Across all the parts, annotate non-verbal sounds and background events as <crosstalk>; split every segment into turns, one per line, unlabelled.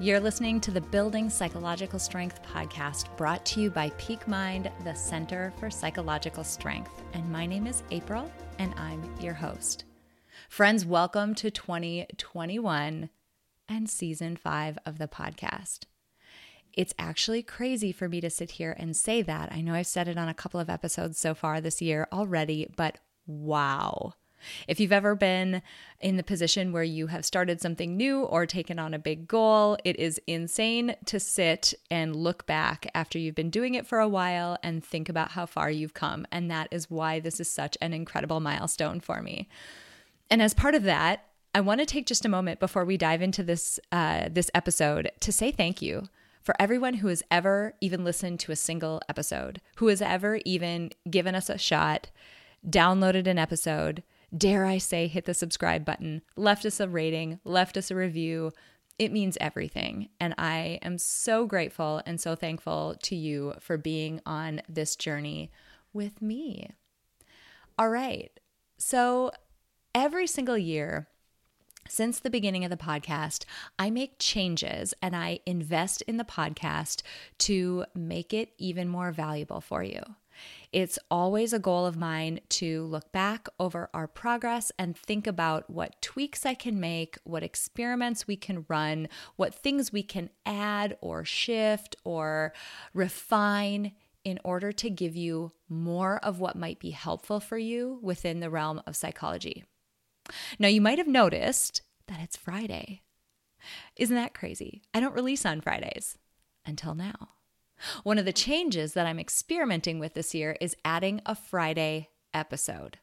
You're listening to the Building Psychological Strength podcast brought to you by Peak Mind, the Center for Psychological Strength. And my name is April, and I'm your host. Friends, welcome to 2021 and season five of the podcast. It's actually crazy for me to sit here and say that. I know I've said it on a couple of episodes so far this year already, but wow. If you've ever been in the position where you have started something new or taken on a big goal, it is insane to sit and look back after you've been doing it for a while and think about how far you've come. And that is why this is such an incredible milestone for me. And as part of that, I want to take just a moment before we dive into this uh, this episode to say thank you for everyone who has ever even listened to a single episode, who has ever even given us a shot, downloaded an episode, dare I say, hit the subscribe button, left us a rating, left us a review. It means everything. And I am so grateful and so thankful to you for being on this journey with me. All right. So every single year, since the beginning of the podcast, I make changes and I invest in the podcast to make it even more valuable for you. It's always a goal of mine to look back over our progress and think about what tweaks I can make, what experiments we can run, what things we can add or shift or refine in order to give you more of what might be helpful for you within the realm of psychology. Now, you might have noticed that it's Friday. Isn't that crazy? I don't release on Fridays until now. One of the changes that I'm experimenting with this year is adding a Friday episode.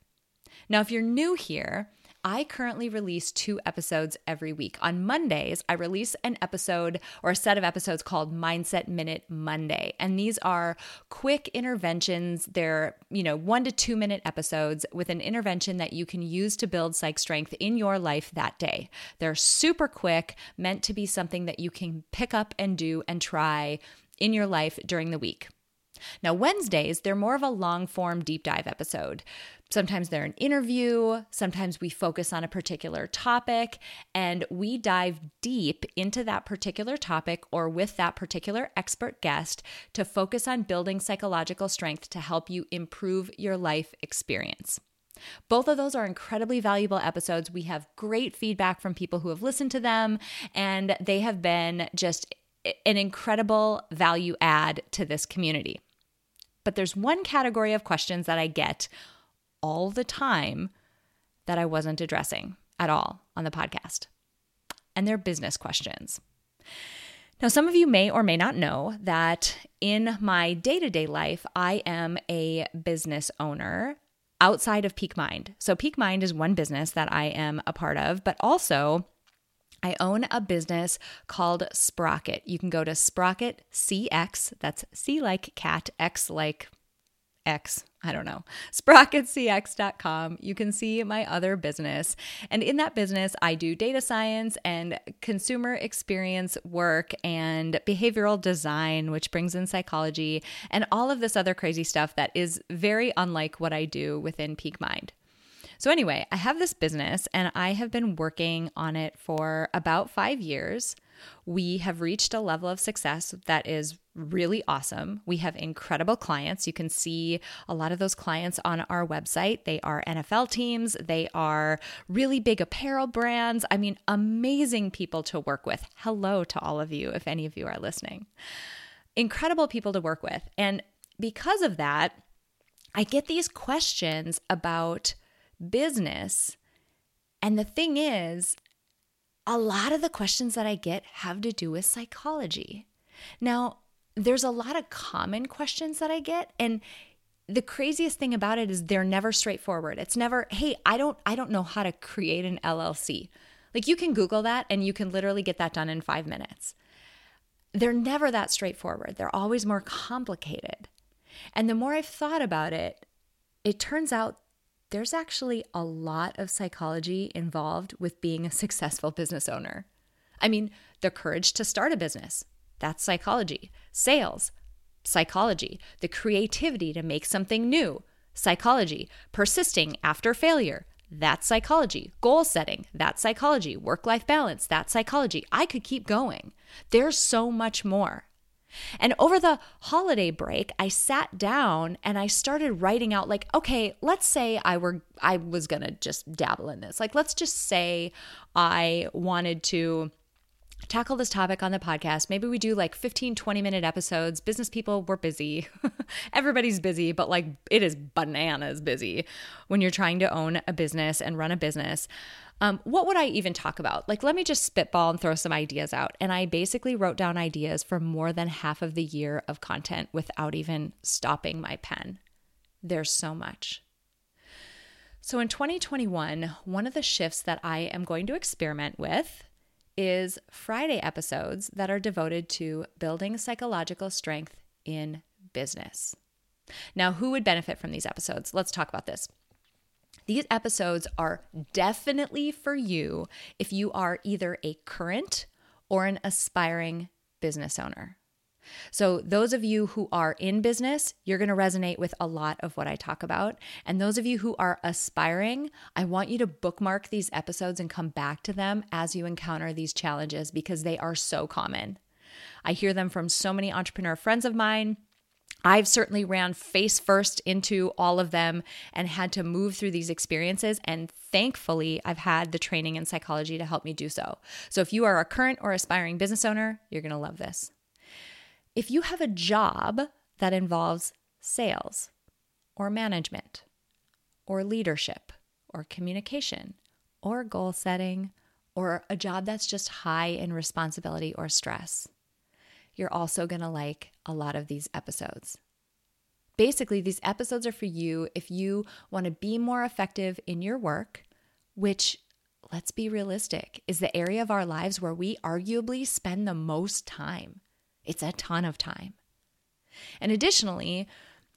Now, if you're new here, I currently release two episodes every week. On Mondays, I release an episode or a set of episodes called Mindset Minute Monday. And these are quick interventions. They're, you know, one to two minute episodes with an intervention that you can use to build psych strength in your life that day. They're super quick, meant to be something that you can pick up and do and try in your life during the week. Now, Wednesdays, they're more of a long form deep dive episode. Sometimes they're an interview, sometimes we focus on a particular topic, and we dive deep into that particular topic or with that particular expert guest to focus on building psychological strength to help you improve your life experience. Both of those are incredibly valuable episodes. We have great feedback from people who have listened to them, and they have been just an incredible value add to this community. But there's one category of questions that I get all the time that I wasn't addressing at all on the podcast, and they're business questions. Now, some of you may or may not know that in my day to day life, I am a business owner outside of Peak Mind. So, Peak Mind is one business that I am a part of, but also I own a business called Sprocket. You can go to Sprocket CX, that's C like cat, X like X, I don't know, sprocketcx.com. You can see my other business. And in that business, I do data science and consumer experience work and behavioral design, which brings in psychology and all of this other crazy stuff that is very unlike what I do within Peak Mind. So, anyway, I have this business and I have been working on it for about five years. We have reached a level of success that is really awesome. We have incredible clients. You can see a lot of those clients on our website. They are NFL teams, they are really big apparel brands. I mean, amazing people to work with. Hello to all of you, if any of you are listening. Incredible people to work with. And because of that, I get these questions about business. And the thing is, a lot of the questions that I get have to do with psychology. Now, there's a lot of common questions that I get and the craziest thing about it is they're never straightforward. It's never, "Hey, I don't I don't know how to create an LLC." Like you can google that and you can literally get that done in 5 minutes. They're never that straightforward. They're always more complicated. And the more I've thought about it, it turns out there's actually a lot of psychology involved with being a successful business owner. I mean, the courage to start a business, that's psychology. Sales, psychology. The creativity to make something new, psychology. Persisting after failure, That's psychology. Goal setting, that's psychology. Work life balance, that's psychology. I could keep going. There's so much more. And over the holiday break, I sat down and I started writing out like, okay, let's say I were I was going to just dabble in this. Like let's just say I wanted to tackle this topic on the podcast. Maybe we do like 15, 20 minute episodes. Business people, we're busy. <laughs> Everybody's busy, but like it is bananas busy when you're trying to own a business and run a business. Um, what would I even talk about? Like, let me just spitball and throw some ideas out. And I basically wrote down ideas for more than half of the year of content without even stopping my pen. There's so much. So, in 2021, one of the shifts that I am going to experiment with is Friday episodes that are devoted to building psychological strength in business. Now, who would benefit from these episodes? Let's talk about this. These episodes are definitely for you if you are either a current or an aspiring business owner. So, those of you who are in business, you're going to resonate with a lot of what I talk about. And those of you who are aspiring, I want you to bookmark these episodes and come back to them as you encounter these challenges because they are so common. I hear them from so many entrepreneur friends of mine. I've certainly ran face first into all of them and had to move through these experiences. And thankfully, I've had the training in psychology to help me do so. So if you are a current or aspiring business owner, you're going to love this. If you have a job that involves sales or management or leadership or communication or goal setting or a job that's just high in responsibility or stress, you're also going to like a lot of these episodes. Basically, these episodes are for you if you want to be more effective in your work, which, let's be realistic, is the area of our lives where we arguably spend the most time. It's a ton of time. And additionally,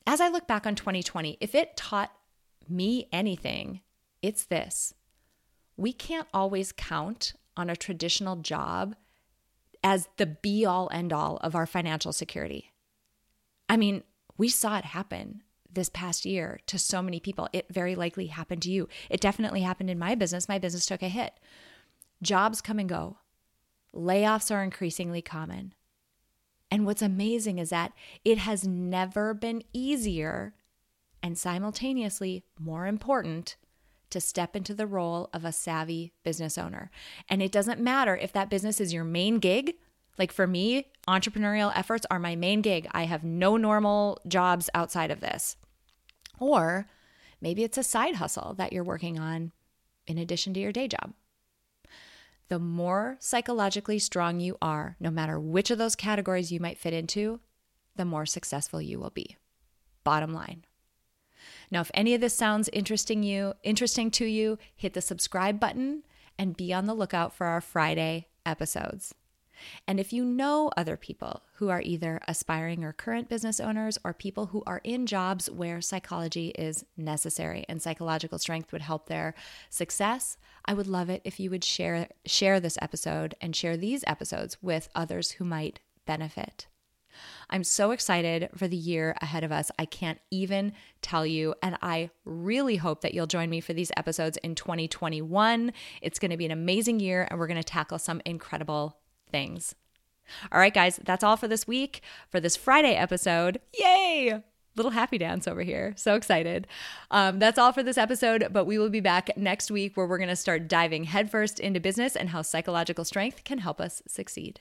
as I look back on 2020, if it taught me anything, it's this we can't always count on a traditional job as the be all end all of our financial security. I mean, we saw it happen this past year to so many people. It very likely happened to you. It definitely happened in my business. My business took a hit. Jobs come and go, layoffs are increasingly common. And what's amazing is that it has never been easier and simultaneously more important to step into the role of a savvy business owner. And it doesn't matter if that business is your main gig. Like for me, entrepreneurial efforts are my main gig. I have no normal jobs outside of this. Or maybe it's a side hustle that you're working on in addition to your day job the more psychologically strong you are, no matter which of those categories you might fit into, the more successful you will be. Bottom line. Now, if any of this sounds interesting you, interesting to you, hit the subscribe button and be on the lookout for our Friday episodes. And if you know other people who are either aspiring or current business owners or people who are in jobs where psychology is necessary and psychological strength would help their success, I would love it if you would share share this episode and share these episodes with others who might benefit. I'm so excited for the year ahead of us. I can't even tell you. And I really hope that you'll join me for these episodes in 2021. It's going to be an amazing year, and we're going to tackle some incredible things. All right, guys, that's all for this week for this Friday episode. Yay! Little happy dance over here. So excited. Um, that's all for this episode, but we will be back next week where we're going to start diving headfirst into business and how psychological strength can help us succeed.